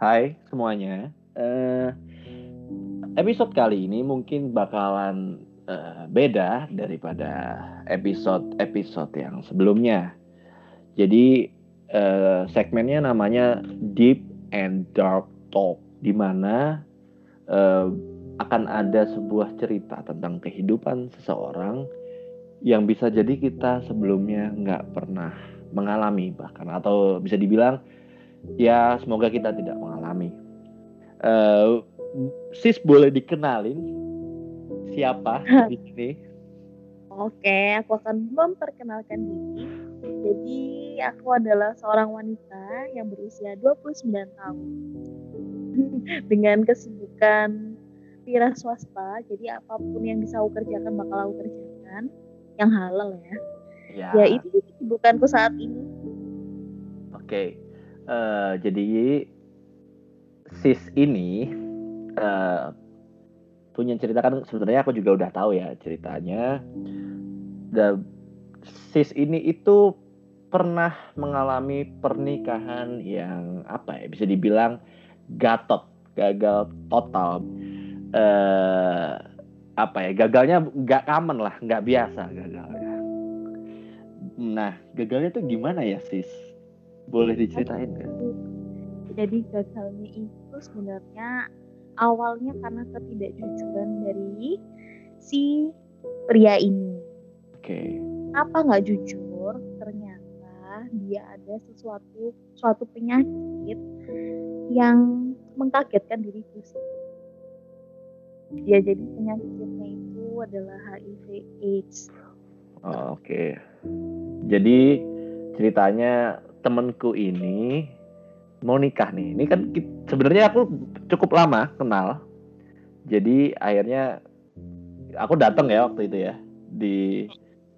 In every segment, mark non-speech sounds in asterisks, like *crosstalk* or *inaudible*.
Hai semuanya. Uh, episode kali ini mungkin bakalan uh, beda daripada episode-episode yang sebelumnya. Jadi uh, segmennya namanya Deep and Dark Talk, di mana uh, akan ada sebuah cerita tentang kehidupan seseorang yang bisa jadi kita sebelumnya nggak pernah mengalami bahkan atau bisa dibilang ya semoga kita tidak mengalami. Uh, sis boleh dikenalin siapa di *laughs* sini? Oke, aku akan memperkenalkan diri. Jadi aku adalah seorang wanita yang berusia 29 tahun. *laughs* Dengan kesibukan wira swasta, jadi apa pun yang bisa aku kerjakan bakal aku kerjakan yang halal ya. Ya, ya itu kesibukanku saat ini. Oke. Uh, jadi sis ini uh, punya cerita kan sebenarnya aku juga udah tahu ya ceritanya. Dan sis ini itu pernah mengalami pernikahan yang apa ya bisa dibilang gatot, gagal total. Uh, apa ya gagalnya nggak common lah, nggak biasa gagalnya. Nah gagalnya tuh gimana ya sis? Boleh diceritain kan? Jadi gagalnya itu sebenarnya awalnya karena ketidakjujuran dari si pria ini. Oke. Okay. Apa nggak jujur? Ternyata dia ada sesuatu suatu penyakit yang mengkagetkan diriku sih. Ya jadi penyakitnya itu adalah HIV AIDS. Oh, Oke. Okay. Jadi ceritanya temenku ini mau nikah nih. Ini kan sebenarnya aku cukup lama kenal. Jadi akhirnya aku datang ya waktu itu ya di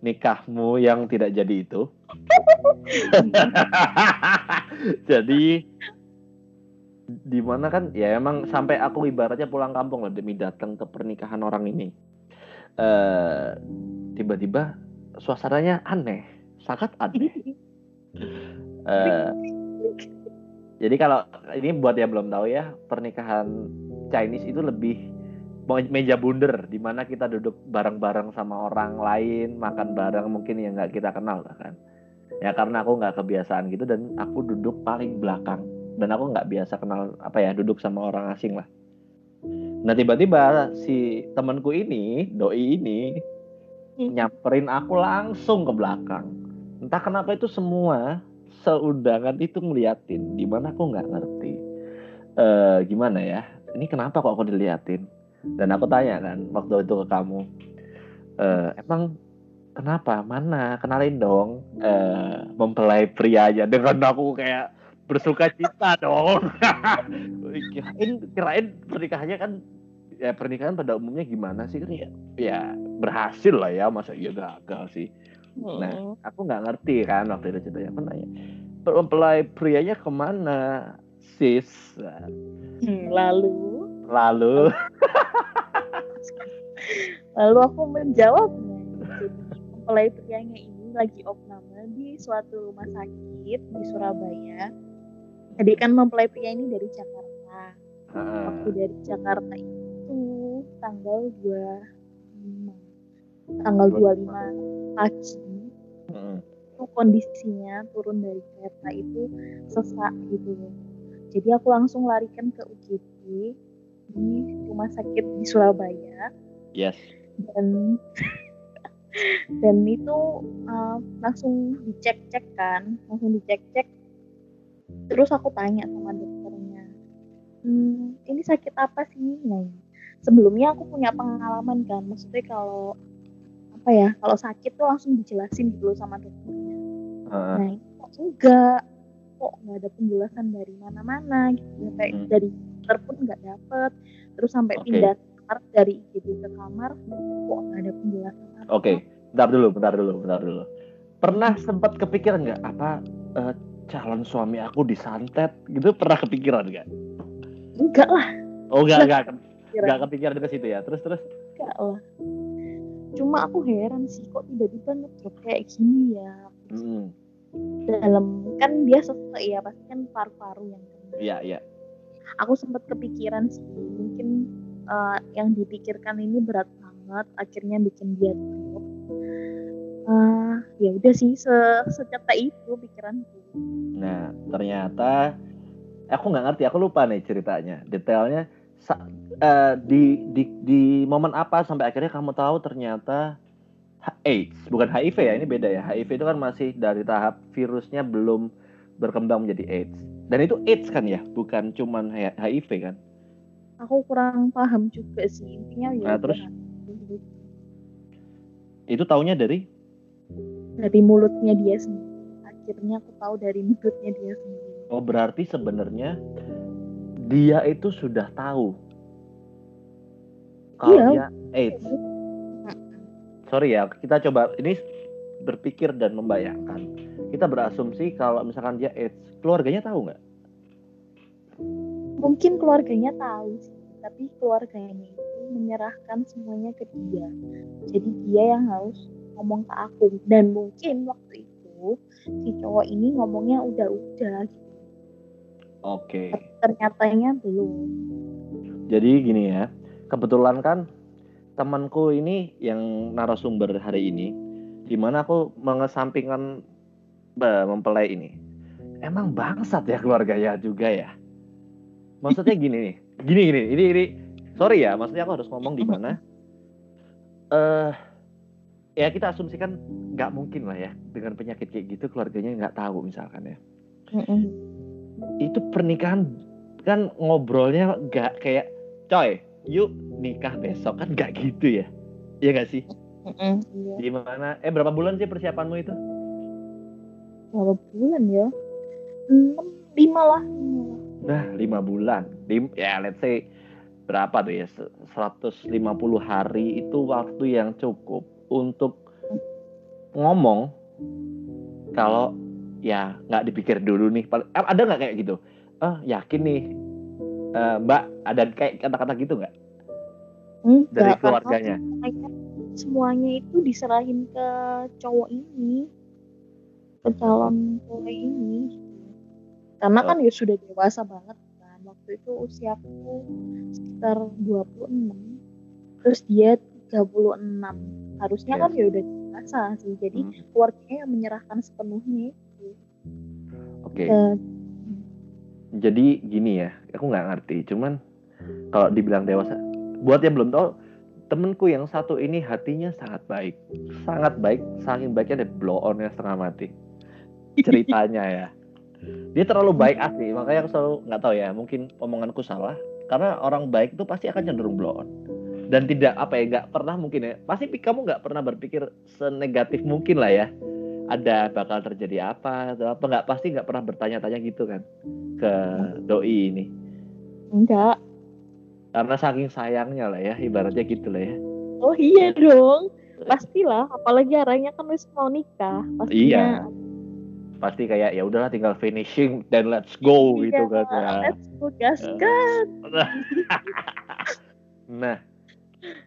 nikahmu yang tidak jadi itu. *laughs* jadi di mana kan ya emang sampai aku ibaratnya pulang kampung lah demi datang ke pernikahan orang ini. Uh, tiba-tiba suasananya aneh, sangat aneh. *laughs* Uh, jadi kalau ini buat yang belum tahu ya, pernikahan Chinese itu lebih meja bundar di mana kita duduk bareng-bareng sama orang lain, makan bareng mungkin yang nggak kita kenal kan. Ya karena aku nggak kebiasaan gitu dan aku duduk paling belakang dan aku nggak biasa kenal apa ya duduk sama orang asing lah. Nah tiba-tiba si temanku ini, doi ini hmm. nyamperin aku langsung ke belakang. Entah kenapa itu semua seundangan itu ngeliatin di mana aku nggak ngerti. Uh, gimana ya? Ini kenapa kok aku diliatin? Dan aku tanya kan waktu itu ke kamu uh, emang kenapa? Mana? Kenalin dong. Uh, mempelai prianya dengan aku kayak bersuka cita dong. *laughs* Kirain kirain pernikahannya kan ya pernikahan pada umumnya gimana sih? Kan ya ya berhasil lah ya masa iya gagal sih Nah, aku nggak ngerti kan waktu itu ceritanya. Aku nanya, mempelai prianya ke mana, sis? Hmm, lalu? Lalu? *laughs* lalu aku menjawabnya. Mempelai prianya ini lagi opname di suatu rumah sakit di Surabaya. Jadi kan mempelai pria ini dari Jakarta. Uh. Waktu dari Jakarta itu tanggal 25 tanggal 25 pagi hmm. itu kondisinya turun dari kereta itu sesak gitu. Jadi aku langsung larikan ke UGD di rumah sakit di Surabaya. Yes. Dan *laughs* dan itu uh, langsung dicek-cek kan langsung dicek-cek. Terus aku tanya sama dokternya hmm, ini sakit apa sih? Nah sebelumnya aku punya pengalaman kan maksudnya kalau apa ya kalau sakit tuh langsung dijelasin dulu sama dokternya. Uh. nah ini kok enggak? Kok nggak ada penjelasan dari mana-mana gitu sampai hmm. dari dokter pun nggak dapet. Terus sampai okay. pindah kamar dari IGD ke kamar kok nggak ada penjelasan oke okay. bentar dulu bentar dulu bentar dulu. Pernah sempat kepikiran nggak apa uh, calon suami aku disantet gitu pernah kepikiran nggak enggak lah. Oh enggak *laughs* enggak enggak kepikiran. ke situ ya. Terus terus? Enggak lah cuma aku heran sih kok tiba-tiba ngedrop kayak gini ya. Hmm. dalam kan dia sesuai ya pasti kan paru-paru yang iya iya. Aku sempat kepikiran sih mungkin uh, yang dipikirkan ini berat banget akhirnya bikin dia drop. Uh, ya udah sih se secepat itu pikiranku. Nah ternyata aku nggak ngerti aku lupa nih ceritanya. Detailnya uh, di di di momen apa sampai akhirnya kamu tahu ternyata AIDS bukan HIV ya ini beda ya. HIV itu kan masih dari tahap virusnya belum berkembang menjadi AIDS. Dan itu AIDS kan ya bukan cuman HIV kan? Aku kurang paham juga sih intinya ya nah, terus? itu taunya dari? Dari mulutnya dia sendiri. Akhirnya aku tahu dari mulutnya dia sendiri. Oh berarti sebenarnya dia itu sudah tahu kalau iya. dia AIDS. Sorry ya kita coba ini berpikir dan membayangkan. Kita berasumsi kalau misalkan dia AIDS keluarganya tahu nggak? Mungkin keluarganya tahu sih tapi keluarganya itu menyerahkan semuanya ke dia. Jadi dia yang harus ngomong ke aku. Dan mungkin waktu itu si cowok ini ngomongnya udah-udah gitu. Oke. Okay. ternyatanya belum. Jadi gini ya kebetulan kan temanku ini yang narasumber hari ini di mana aku mengesampingkan mempelai ini. Emang bangsat ya keluarganya juga ya? Maksudnya gini nih gini gini ini ini sorry ya maksudnya aku harus ngomong di mana? Eh uh, ya kita asumsikan nggak mungkin lah ya dengan penyakit kayak gitu keluarganya nggak tahu misalkan ya. Itu pernikahan kan ngobrolnya nggak kayak coy yuk nikah besok. Kan nggak gitu ya? Iya gak sih? Mm gimana? Eh berapa bulan sih persiapanmu itu? Berapa bulan ya? Enam lima lah. Nah lima bulan. Lim, ya let's say berapa tuh ya? 150 hari itu waktu yang cukup untuk ngomong kalau ya nggak dipikir dulu nih. Ada nggak kayak gitu? Oh yakin nih uh, mbak ada kayak kata-kata gitu nggak? Enggak, dari keluarganya? semuanya itu diserahin ke cowok ini. Ke calon cowok ini. Karena kan oh. ya sudah dewasa banget kan. Waktu itu usiaku sekitar 26 terus dia 36 harusnya yes. kan ya udah dewasa sih. Jadi hmm. keluarganya yang menyerahkan sepenuhnya itu. Oke. Okay. uh, jadi gini ya aku nggak ngerti. Cuman kalau dibilang dewasa buat yang belum tahu temenku yang satu ini hatinya sangat baik. Sangat baik saking baiknya ada blow onnya setengah mati. Ceritanya ya. Dia terlalu baik asli makanya aku selalu nggak tahu ya mungkin omonganku salah. Karena orang baik itu pasti akan cenderung blow on. Dan tidak apa ya nggak pernah mungkin ya. Pasti kamu nggak pernah berpikir senegatif mungkin lah ya ada bakal terjadi apa atau apa nggak pasti nggak pernah bertanya-tanya gitu kan ke doi ini. Enggak. Karena saking sayangnya lah ya ibaratnya gitu lah ya. Oh iya dong pastilah apalagi arahnya kan wis mau nikah pastinya. Iya. Pasti kayak ya udahlah tinggal finishing dan let's go iya, gitu kan ya. let's go gaskan *laughs* nah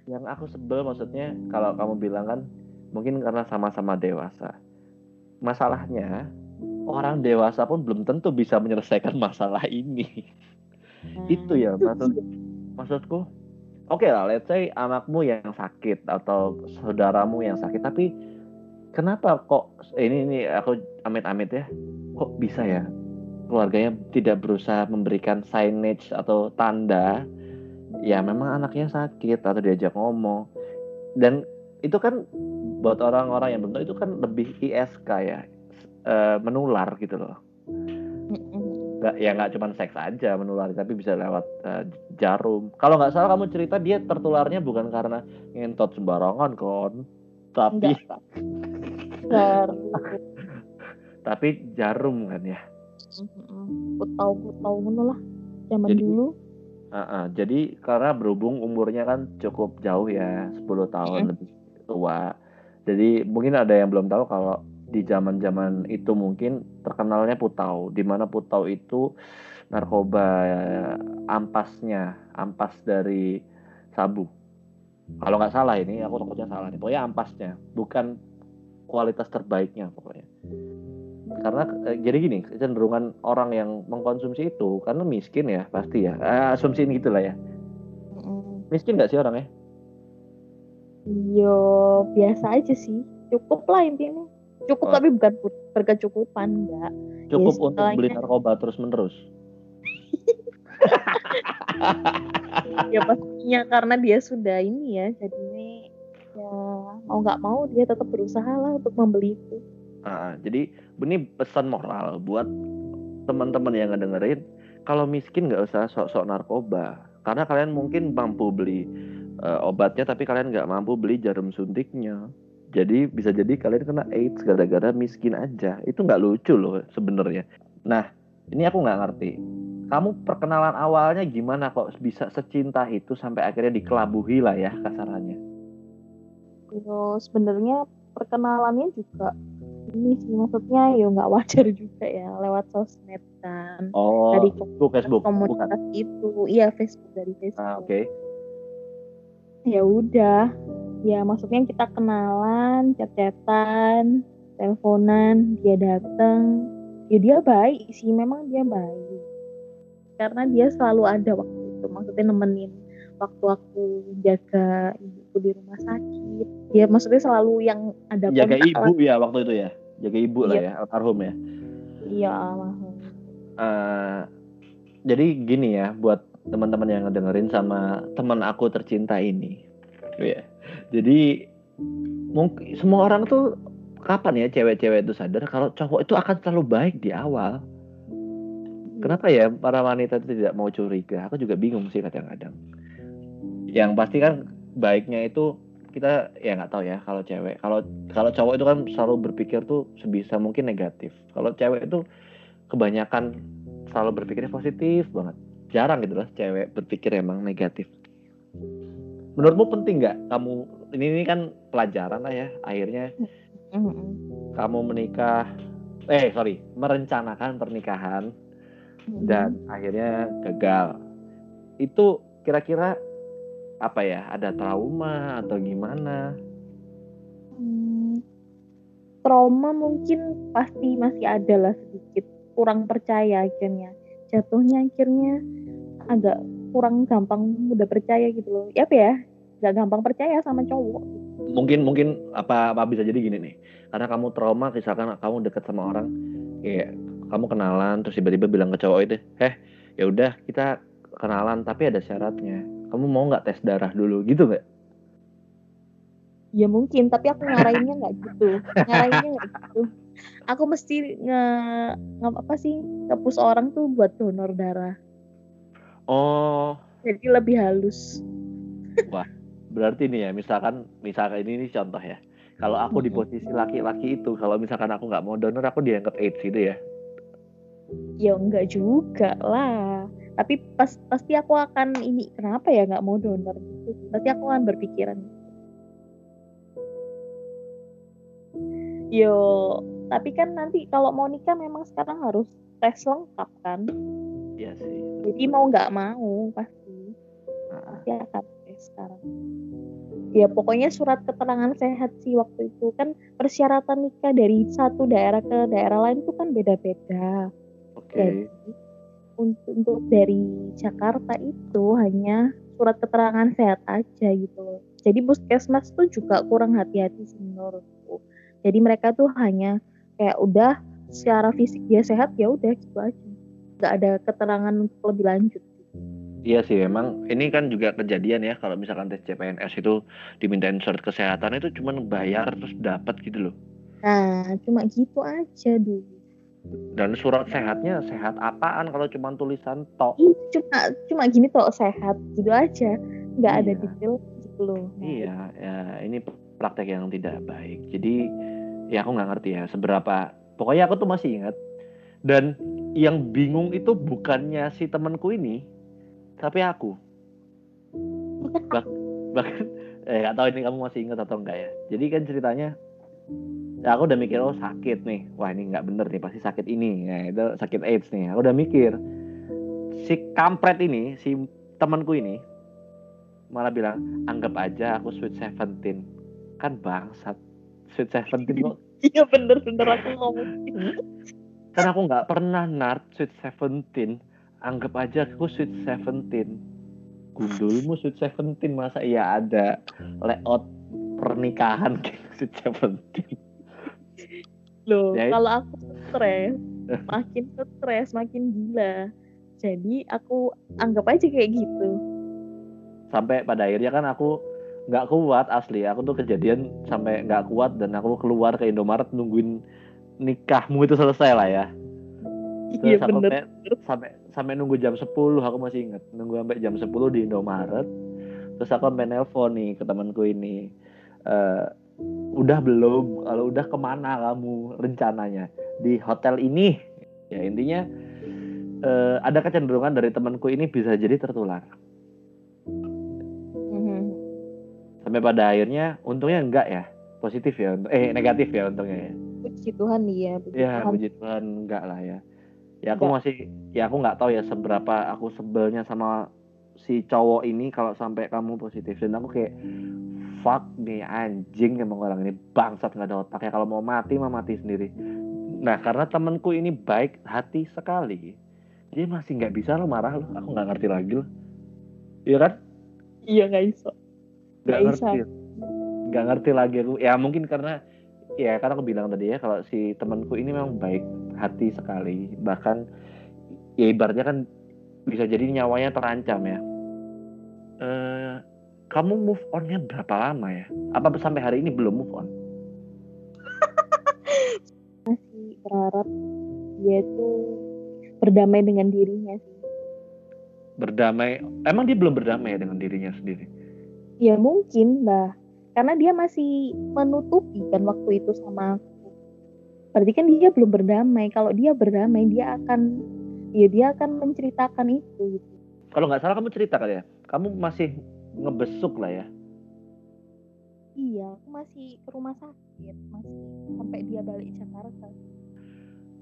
yang aku sebel maksudnya kalau kamu bilang kan mungkin karena sama-sama dewasa masalahnya orang dewasa pun belum tentu bisa menyelesaikan *laughs* masalah ini. Itu ya maksud maksudku. Oke okay lah let's say anakmu yang sakit atau saudaramu yang sakit tapi kenapa kok ini ini aku amit-amit ya kok bisa ya? Keluarganya tidak berusaha memberikan signage atau tanda ya memang anaknya sakit atau diajak ngomong. Dan itu kan buat orang-orang yang belum tahu itu kan lebih ISK ya e, menular gitu loh. Nggak ya nggak cuma seks aja menular tapi bisa lewat uh, jarum. Kalau nggak salah kamu cerita dia tertularnya bukan karena ngentot sembarangan kon. Tapi *laughs* tapi jarum kan ya. Putau putau lah zaman jadi, dulu. Uh, uh, jadi karena berhubung umurnya kan cukup jauh ya 10 tahun mm. lebih tua jadi mungkin ada yang belum tahu kalau di zaman-zaman itu mungkin terkenalnya Putau, di mana Putau itu narkoba ampasnya, ampas dari sabu. Kalau nggak salah ini, aku takutnya salah nih. Pokoknya ampasnya, bukan kualitas terbaiknya pokoknya. karena eh, jadi gini kecenderungan orang yang mengkonsumsi itu karena miskin ya pasti ya eh, asumsiin gitulah ya miskin nggak sih orangnya Yo biasa aja sih. Cukup lah intinya. Cukup Oh. tapi bukan ber- berkecukupan enggak. cukup Yes, untuk beli narkoba terus menerus *laughs* Ya pastinya karena dia sudah ini ya jadinya ya mau nggak mau dia tetap berusaha lah untuk membeli itu. Nah, jadi ini pesan moral buat teman-teman yang ngedengerin kalau miskin nggak usah sok-sok narkoba karena kalian mungkin mampu beli eh, obatnya tapi kalian nggak mampu beli jarum suntiknya. Jadi bisa jadi kalian kena AIDS gara-gara miskin aja. Itu nggak lucu loh sebenarnya. Nah ini aku nggak ngerti. Kamu perkenalan awalnya gimana kok bisa secinta itu sampai akhirnya dikelabuhi lah ya kasarannya? Terus sebenarnya perkenalannya juga ini sih maksudnya ya nggak wajar juga ya lewat sosmed kan. oh Dari Facebook Facebook. bukan komunitas itu. Iya Facebook dari Facebook. ah, oke ya udah. Ya maksudnya kita kenalan chat-chatan teleponan dia datang ya dia baik sih memang dia baik. Karena dia selalu ada waktu itu maksudnya nemenin waktu aku jaga ibuku di rumah sakit. Dia maksudnya selalu yang ada jaga ibu ya waktu itu ya? Jaga ibu lah Iya. ya almarhum ya? Iya almarhum. Eh, jadi gini ya buat teman-teman yang ngedengerin sama teman aku tercinta ini. Ya jadi mungkin semua orang tuh kapan ya cewek-cewek itu sadar kalau cowok itu akan selalu baik di awal? Kenapa ya para wanita itu tidak mau curiga? Aku juga bingung sih kadang-kadang. Yang pasti kan baiknya itu kita ya nggak tahu ya kalau cewek. Kalau kalau cowok itu kan selalu berpikir tuh sebisa mungkin negatif. Kalau cewek itu kebanyakan selalu berpikirnya positif banget jarang gitu loh cewek berpikir emang negatif. Menurutmu penting nggak kamu ini, ini kan pelajaran lah ya akhirnya kamu menikah eh sorry merencanakan pernikahan dan akhirnya gagal. Itu kira-kira apa ya ada trauma atau gimana? Hmm, trauma mungkin pasti masih ada lah sedikit kurang percaya akhirnya. Jatuhnya akhirnya agak kurang gampang mudah percaya gitu loh. Ya apa ya? Nggak gampang percaya sama cowok. Mungkin mungkin apa apa bisa jadi gini nih. Karena kamu trauma misalkan kamu deket sama orang kayak kamu kenalan terus tiba-tiba bilang ke cowok itu eh ya udah kita kenalan tapi ada syaratnya. Kamu mau nggak tes darah dulu? Gitu nggak? Ya mungkin tapi aku ngarahinnya nggak gitu. Ngarahinnya nggak gitu. Aku mesti nge, nge apa sih ngepus orang tuh buat donor darah oh. Jadi lebih halus. Berarti nih ya misalkan misalkan ini, ini contoh ya. Kalau aku di posisi laki-laki itu kalau misalkan aku nggak mau donor aku dianggap AIDS gitu ya? Ya enggak juga lah. Tapi pas pasti aku akan ini kenapa ya nggak mau donor gitu? Pasti aku akan berpikiran. Yo tapi kan nanti kalau mau nikah memang sekarang harus tes lengkap kan iya sih. Jadi mau nggak mau pasti. Nah, pasti akan sekarang. Ya pokoknya surat keterangan sehat sih waktu itu. Kan persyaratan nikah dari satu daerah ke daerah lain itu kan beda-beda. Oke. Jadi untuk, untuk dari Jakarta itu hanya surat keterangan sehat aja gitu. Jadi puskesmas tuh juga kurang hati-hati sih menurutku. Jadi mereka tuh hanya kayak udah secara fisik dia sehat ya udah gitu aja. Gak ada keterangan lebih lanjut. Iya sih memang ini kan juga kejadian ya kalau misalkan tes CPNS itu dimintain surat kesehatan itu cuma bayar terus dapat gitu loh. Nah cuma gitu aja dulu. Dan surat sehatnya sehat apaan kalau cuma tulisan tok. Ih, Cuma cuma gini tuh sehat gitu aja. Nggak ada Iya. detail gitu loh. Iya, ya ini praktek yang tidak baik. Jadi ya aku nggak ngerti ya seberapa. Pokoknya aku tuh masih ingat. Dan yang bingung itu bukannya si temanku ini, tapi aku. *laughs* Bah- bahkan eh nggak tahu ini kamu masih ingat atau enggak ya. Jadi kan ceritanya ya aku udah mikir oh sakit nih. Wah ini nggak bener nih pasti sakit ini. Nah, itu sakit AIDS nih. Aku udah mikir si kampret ini, si temanku ini malah bilang anggap aja aku sweet seventeen kan bangsat sweet seventeen kok *laughs* iya bener-bener aku ngomong Karena aku nggak pernah nart sweet seventeen. Anggap aja aku sweet seventeen. Gundulmu sweet seventeen masa iya ada layout pernikahan *laughs* kayak sweet seventeen. loh Ya, kalau aku stres makin stres makin gila jadi aku anggap aja kayak gitu Sampai pada akhirnya kan aku nggak kuat asli. Aku tuh kejadian sampai nggak kuat dan aku keluar ke Indomaret nungguin nikahmu itu selesai lah ya. iya Terus bener. sampai, sampai sampai nunggu jam 10 aku masih inget nunggu sampai jam 10 di Indomaret. Terus aku sampai nelpon nih ke temanku ini Eh, udah belum? Kalau udah ke mana kamu rencananya? Di hotel ini? Ya intinya eh, ada kecenderungan dari temanku ini bisa jadi tertular. Mhm. sampai pada akhirnya untungnya enggak ya. Positif ya eh negatif ya untungnya ya puji Tuhan iya puji ya Tuhan. puji Tuhan enggak lah ya. Ya aku Enggak. masih ya aku nggak tahu ya seberapa aku sebelnya sama si cowok ini kalau sampai kamu positif. Dan aku kayak fuck nih anjing emang orang ini bangsat nggak ada otaknya. Kalau mau mati mah mati sendiri. Nah karena temanku ini baik hati sekali dia masih nggak bisa lo marah lo aku nggak ngerti lagi lo iya kan? Iya nggak iso. Nggak ngerti. nggak ngerti lagi aku. Ya mungkin karena ya karena aku bilang tadi ya kalau si temanku ini memang baik hati sekali. Bahkan ya ibaratnya kan bisa jadi nyawanya terancam ya. Eh kamu move onnya berapa lama ya? Apa sampai hari ini belum move on? *laughs* Masih berharap dia tuh berdamai dengan dirinya sih. Berdamai emang dia belum berdamai ya dengan dirinya sendiri? Ya mungkin lah karena dia masih menutupi kan waktu itu sama aku. Berarti kan dia belum berdamai. Kalau dia berdamai dia akan ya dia akan menceritakan itu. Gitu. kalau nggak salah kamu cerita kali ya. Kamu masih ngebesuk lah ya. Iya aku masih ke rumah sakit. Masih sampai dia balik Jakarta.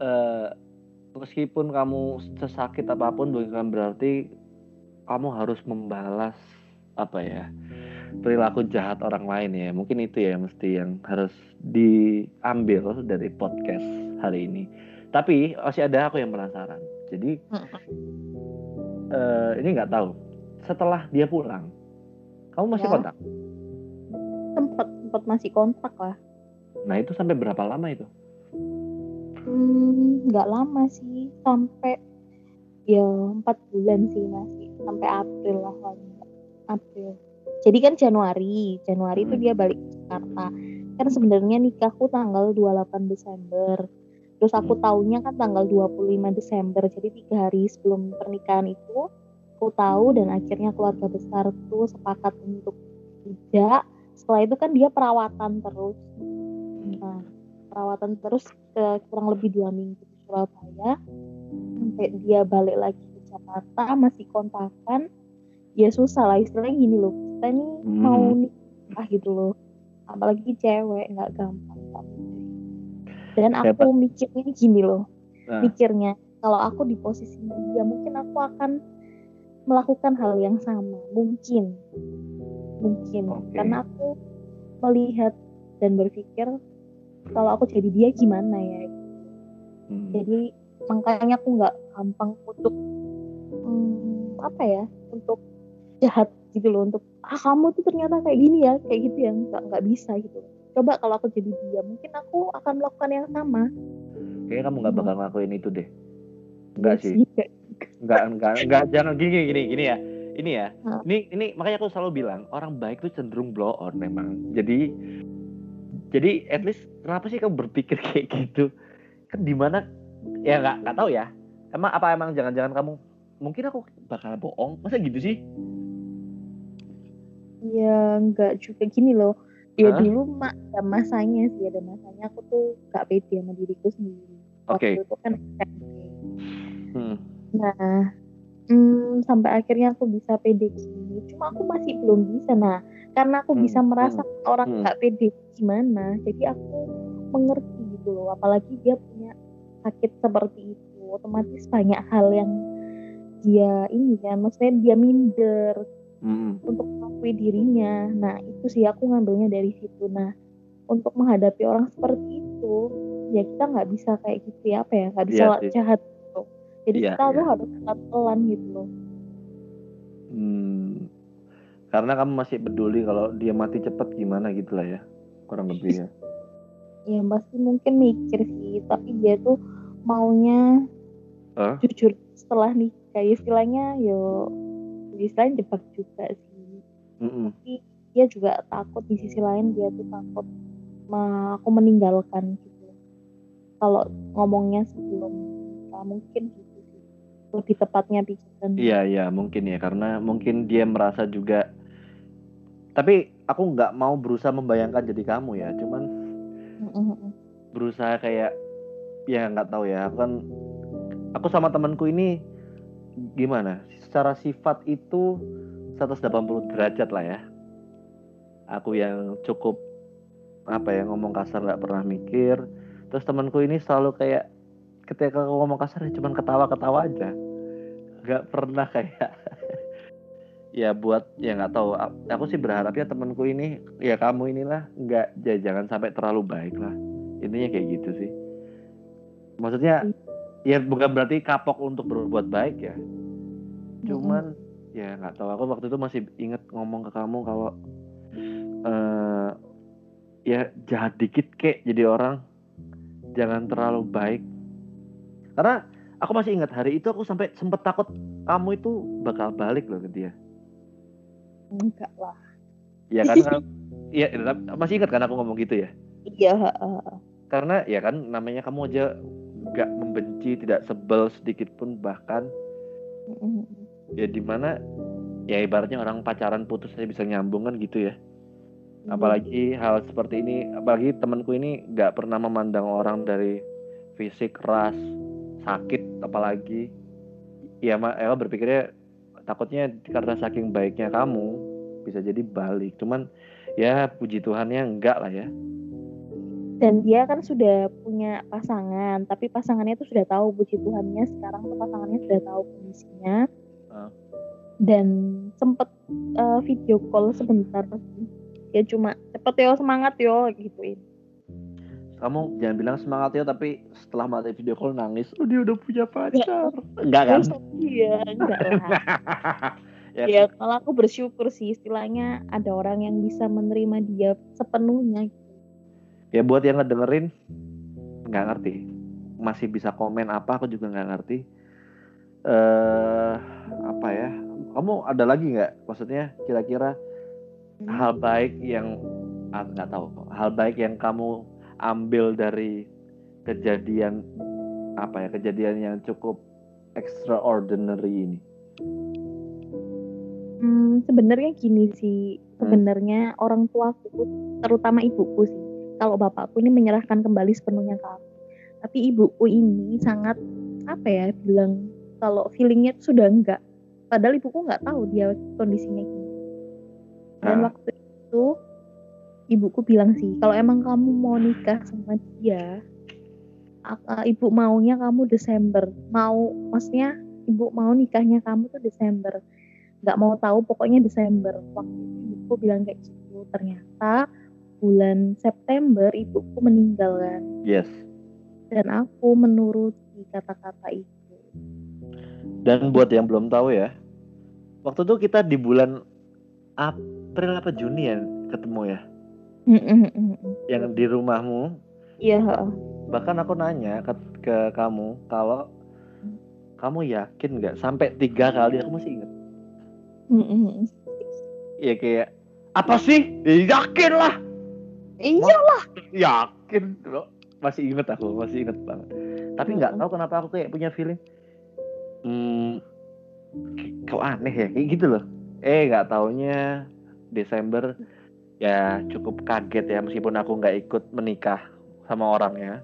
Eh meskipun kamu sesakit apa pun bukan berarti kamu harus membalas apa ya perilaku jahat orang lain ya. Mungkin itu ya mesti yang harus diambil dari podcast hari ini. Tapi masih ada aku yang penasaran. Jadi eh, ini nggak tahu. Setelah dia pulang kamu masih Ya. kontak? Sempat sempat masih kontak lah. Nah itu sampai berapa lama itu? Hmm, nggak lama sih. Sampai ya empat bulan sih masih. Sampai April lah. April jadi kan Januari Januari itu Hmm. dia balik ke Jakarta. Kan sebenarnya nikahku tanggal 28 Desember. Terus aku Hmm. taunya kan tanggal 25 Desember. Jadi tiga hari sebelum pernikahan itu aku tahu dan akhirnya keluarga besar tuh sepakat untuk tidak. Setelah itu kan dia perawatan terus. Nah, perawatan terus ke kurang lebih dua minggu di Surabaya. Sampai dia balik lagi ke Jakarta masih kontakan ya susah lah istilahnya gini loh kita ini Hmm. mau nikah gitu loh apalagi cewek nggak gampang dan Siapa? aku mikirnya gini loh Nah. mikirnya kalau aku di posisi dia mungkin aku akan melakukan hal yang sama mungkin mungkin Oke. karena aku melihat dan berpikir kalau aku jadi dia gimana ya Hmm. jadi makanya aku nggak gampang untuk hmm, apa ya untuk jahat gitu loh untuk ah kamu tuh ternyata kayak gini ya kayak gitu ya nggak nggak bisa gitu coba kalau aku jadi dia mungkin aku akan melakukan yang sama kayaknya kamu nggak bakal ngelakuin itu deh Enggak sih Iya. Enggak, enggak, enggak, jangan gini, gini, gini ya. Ini ya. Ini, ini makanya aku selalu bilang orang baik tuh cenderung blow on memang. Jadi, jadi at least kenapa sih kamu berpikir *laughs* kayak gitu? Kan di mana? Ya nggak, nggak tahu ya. Emang apa emang jangan-jangan kamu mungkin aku bakal bohong? Masa gitu sih? Ya nggak juga gini loh. Ya Hah? dulu mak ada masanya sih ada masanya aku tuh gak pede sama diriku sendiri. Oke. Waktu itu kan. Hmm. Nah, hmm, sampai akhirnya aku bisa pede gini. Cuma aku masih belum bisa. Nah, karena aku Hmm, bisa merasa orang hmm. nggak pede gimana, jadi aku mengerti gitu loh. Apalagi dia punya sakit seperti itu, otomatis banyak hal yang dia ini kan, maksudnya dia minder Hmm. untuk mengakui dirinya. Nah, itu sih aku ngambilnya dari situ. Nah, untuk menghadapi orang seperti itu, ya kita nggak bisa kayak gitu ya apa ya nggak bisa sih. jahat gitu jadi Iya, kita tuh iya. harus pelan gitu loh Hmm, karena kamu masih peduli kalau dia mati cepat gimana gitu lah ya kurang lebih ya. *laughs* ya pasti mungkin mikir sih tapi dia tuh maunya Hah? jujur setelah nikah ya istilahnya yo istilahnya jebak juga sih. Mm-mm. tapi dia juga takut di sisi lain dia tuh takut ma aku meninggalkan gitu. Kalau ngomongnya sebelum nikah mungkin gitu sih. Lebih tepatnya pikiran. Iya iya mungkin ya. Karena mungkin dia merasa juga. Tapi aku nggak mau berusaha membayangkan jadi kamu ya, cuman berusaha kayak ya nggak tahu ya. Aku kan aku sama temanku ini gimana secara sifat itu 180 derajat lah ya. Aku yang cukup apa ya ngomong kasar nggak pernah mikir. Terus temanku ini selalu kayak ketika aku ngomong kasar ya cuman ketawa-ketawa aja. Nggak pernah kayak *laughs* ya buat ya nggak tahu. Aku sih berharapnya temanku ini ya kamu inilah nggak ya jangan sampai terlalu baik lah. Intinya kayak gitu sih. Maksudnya ya bukan berarti kapok untuk berbuat baik ya cuman ya nggak tahu. Aku waktu itu masih inget ngomong ke kamu kalau eh ya jahat dikit kek jadi orang. Jangan terlalu baik. Karena aku masih ingat hari itu aku sampai sempet takut kamu itu bakal balik loh ke dia. Enggak lah. Ya kan? *laughs* Iya masih ingat kan aku ngomong gitu ya? Iya karena ya kan namanya kamu aja nggak membenci tidak sebel sedikit pun bahkan. Ya di mana ya ibaratnya orang pacaran putus aja bisa nyambung kan gitu ya. Apalagi hal seperti ini apalagi temanku ini nggak pernah memandang orang dari fisik ras sakit apalagi. Ya mak Ella berpikirnya takutnya karena saking baiknya kamu bisa jadi balik. Cuman ya puji Tuhannya enggak lah ya. Dan dia kan sudah punya pasangan tapi pasangannya tuh sudah tahu puji Tuhannya sekarang tuh pasangannya sudah tahu kondisinya. Dan sempet eh, video call sebentar. Ya cuma cepet yo semangat yo gituin. Kamu jangan bilang semangat ya tapi setelah mati video call nangis. Oh dia udah punya pacar. Enggak kan? Iya enggak lah. *laughs* Ya, ya kalau aku bersyukur sih istilahnya ada orang yang bisa menerima dia sepenuhnya. Ya buat yang ngedengerin nggak ngerti. Masih bisa komen apa aku juga nggak ngerti. Eh apa ya kamu ada lagi nggak? Maksudnya kira-kira hal baik yang ah, nggak tahu. Hal baik yang kamu ambil dari kejadian apa ya kejadian yang cukup extraordinary ini? Hmm, sebenarnya gini sih, sebenarnya orang tuaku, terutama ibuku sih, kalau bapakku ini menyerahkan kembali sepenuhnya ke aku. Tapi ibuku ini sangat apa ya bilang kalau feelingnya sudah enggak. Padahal ibuku nggak tahu dia kondisinya gini. Dan Ah. waktu itu ibuku bilang sih, kalau emang kamu mau nikah sama dia, ibu maunya kamu Desember. Mau, maksudnya ibu mau nikahnya kamu tuh Desember nggak mau tahu pokoknya Desember waktu itu ibuku bilang kayak gitu ternyata bulan September ibuku meninggal kan yes dan aku menuruti kata-kata itu dan buat yang belum tahu ya waktu itu kita di bulan April apa Juni ya ketemu ya? Yang di rumahmu. Iya bahkan aku nanya ke, ke kamu kalau kamu yakin nggak? Sampai tiga kali aku masih ingat. Mm-mm. ya kayak apa sih? Ya, yakin lah iya yakin. Loh masih inget aku masih inget banget. Tapi nggak tahu kenapa aku kayak punya feeling hmm, kok aneh ya? Kayak gitu loh. Eh nggak taunya Desember. Ya cukup kaget ya meskipun aku nggak ikut menikah sama orangnya.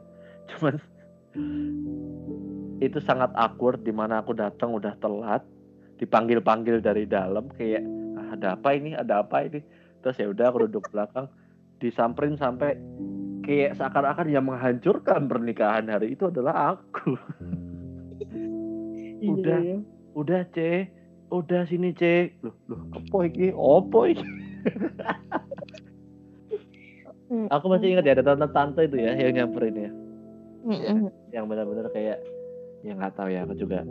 Cuman itu sangat awkward di mana aku datang udah telat dipanggil-panggil dari dalam kayak "Ah, ada apa ini? Ada apa ini? Terus ya udah aku duduk belakang disamperin sampai kayak seakan-akan yang menghancurkan pernikahan hari itu adalah aku. Iya, Udah. iya. Udah c udah sini c loh loh apa iki? Opo iki? *laughs* Aku masih ingat ya ada tante-tante itu ya yang nyamperin ya. Mm-mm. yang benar-benar kayak ya nggak tahu ya aku juga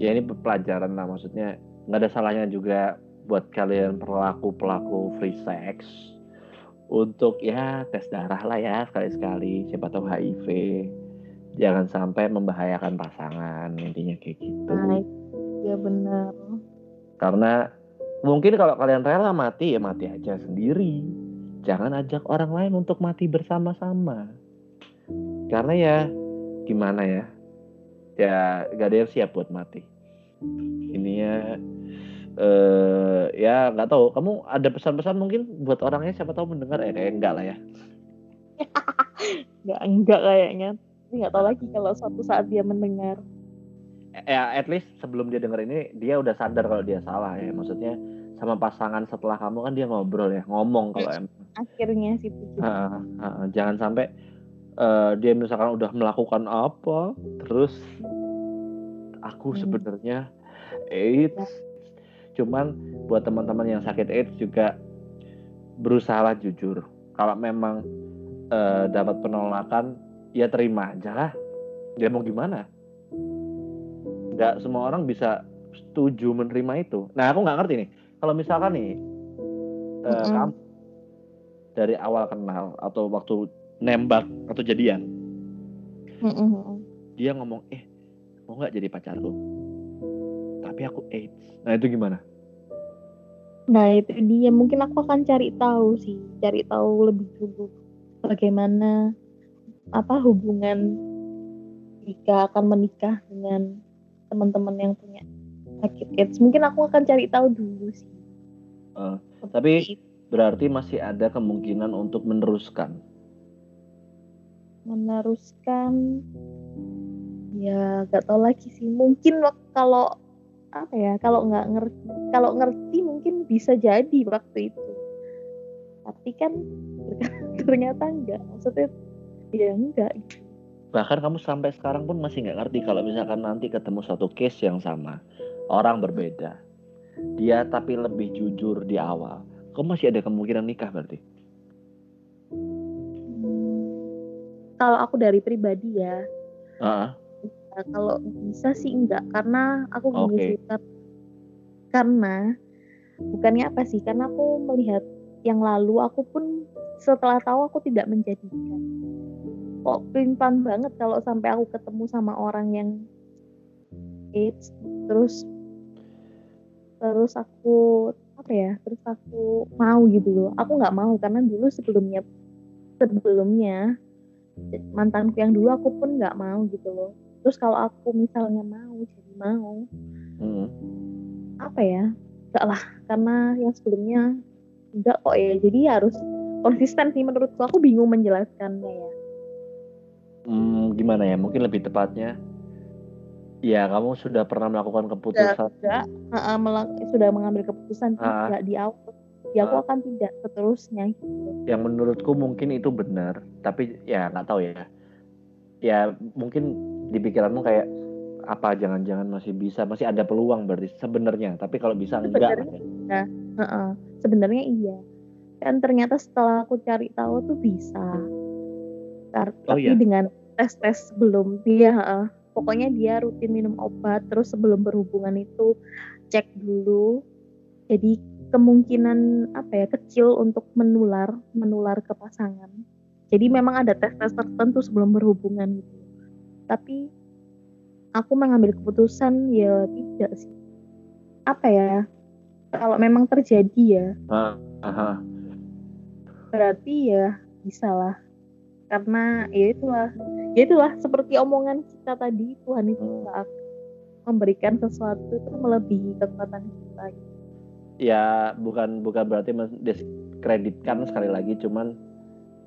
ya ini pelajaran lah maksudnya nggak ada salahnya juga buat kalian pelaku pelaku free sex untuk ya tes darah lah ya sekali-sekali. Siapa tahu HIV jangan sampai membahayakan pasangan intinya kayak gitu. Nah, ya benar. karena mungkin kalau kalian rela mati ya mati aja sendiri. Jangan ajak orang lain untuk mati bersama-sama. Karena ya gimana ya? Ya gak ada yang siap buat mati. Ini ya eh ya nggak tahu. Kamu ada pesan-pesan mungkin buat orangnya? Siapa tahu mendengar eh kayak enggak lah ya. *laughs* Enggak, enggak kayaknya. Tapi nggak tahu lagi kalau suatu saat dia mendengar. ya at least sebelum dia denger ini dia udah sadar kalau dia salah ya maksudnya sama pasangan setelah kamu kan dia ngobrol ya ngomong kalau emang Akhirnya sih ha, ha. jangan sampai eh, dia misalkan udah melakukan apa terus aku Hmm. sebenarnya AIDS cuman buat teman-teman yang sakit AIDS juga berusaha jujur kalau memang eh, dapat penolakan ya terima aja lah. Dia mau gimana? Nggak semua orang bisa setuju menerima itu. Nah aku nggak ngerti nih. Kalau misalkan nih eh, Mm-mm. kamu dari awal kenal atau waktu nembak atau jadian Mm-mm. dia ngomong eh mau nggak jadi pacarku tapi aku AIDS. Nah itu gimana? Nah itu dia. Mungkin aku akan cari tahu sih, cari tahu lebih dulu bagaimana apa hubungan jika akan menikah dengan teman-teman yang punya sakit AIDS. Mungkin aku akan cari tahu dulu sih. Seperti tapi itu. berarti masih ada kemungkinan untuk meneruskan meneruskan ya gak tahu lagi sih. Mungkin kalau apa ya kalau nggak ngerti kalau ngerti mungkin bisa jadi waktu itu tapi kan *laughs* ternyata enggak maksudnya ya enggak. Bahkan kamu sampai sekarang pun masih nggak ngerti kalau misalkan nanti ketemu satu case yang sama. Orang berbeda. Dia tapi lebih jujur di awal. Kamu masih ada kemungkinan nikah berarti? Kalau aku dari pribadi ya. Ah, Nah, kalau bisa sih enggak. Karena aku gini Oke. sih kar- karena bukannya apa sih? Karena aku melihat yang lalu aku pun setelah tahu aku tidak menjadikan kok pelan banget kalau sampai aku ketemu sama orang yang AIDS terus terus aku apa ya terus aku mau gitu loh. Aku nggak mau karena dulu sebelumnya sebelumnya mantanku yang dulu aku pun nggak mau gitu loh. Terus kalau aku misalnya mau jadi mau hmm. apa ya enggak lah. Karena yang sebelumnya enggak kok ya. Jadi harus konsisten sih menurutku. Aku bingung menjelaskannya ya Hmm, gimana ya? Mungkin lebih tepatnya ya kamu sudah pernah melakukan sudah keputusan enggak uh, melak- sudah mengambil keputusan Ah. tidak di awal. Ya aku akan tidak seterusnya. Gitu yang menurutku mungkin itu benar tapi ya nggak tahu ya. Ya mungkin di pikiranmu kayak apa jangan-jangan masih bisa masih ada peluang berarti sebenarnya. Tapi kalau bisa enggak Sebenarnya. Heeh. sebenarnya iya. Kan ternyata setelah aku cari tahu tuh bisa Tar- Oh, tapi iya? dengan tes tes sebelum dia heeh. pokoknya dia rutin minum obat terus sebelum berhubungan itu cek dulu. Jadi kemungkinan apa ya kecil untuk menular menular ke pasangan. Jadi memang ada tes tes tertentu sebelum berhubungan gitu. Tapi aku mengambil keputusan ya tidak sih. Apa ya kalau memang terjadi ya. Ah, aha. berarti ya bisa lah karena ya itulah ya itulah seperti omongan kita tadi Tuhan itu Hmm. akan memberikan sesuatu itu melebihi kekuatan kita. Ya bukan bukan berarti mendiskreditkan sekali lagi cuman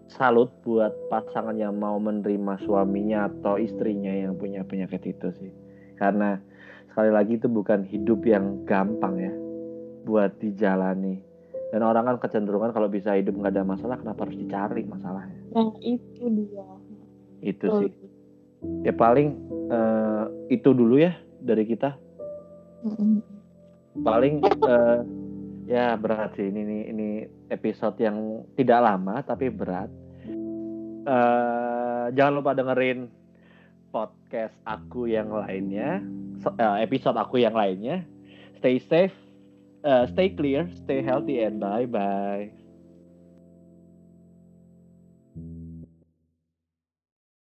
salut buat pasangan yang mau menerima suaminya atau istrinya yang punya penyakit itu sih. Karena sekali lagi itu bukan hidup yang gampang ya buat dijalani dan orang kan kecenderungan kalau bisa hidup nggak ada masalah kenapa harus dicari masalahnya nah itu dia itu Betul. sih ya paling eh, itu dulu ya dari kita Mm-mm. paling eh, Ya berat sih ini ini, ini episode yang tidak lama tapi berat. Uh, jangan lupa dengerin podcast aku yang lainnya, uh, episode aku yang lainnya. Stay safe, uh, stay clear, stay healthy, and bye bye.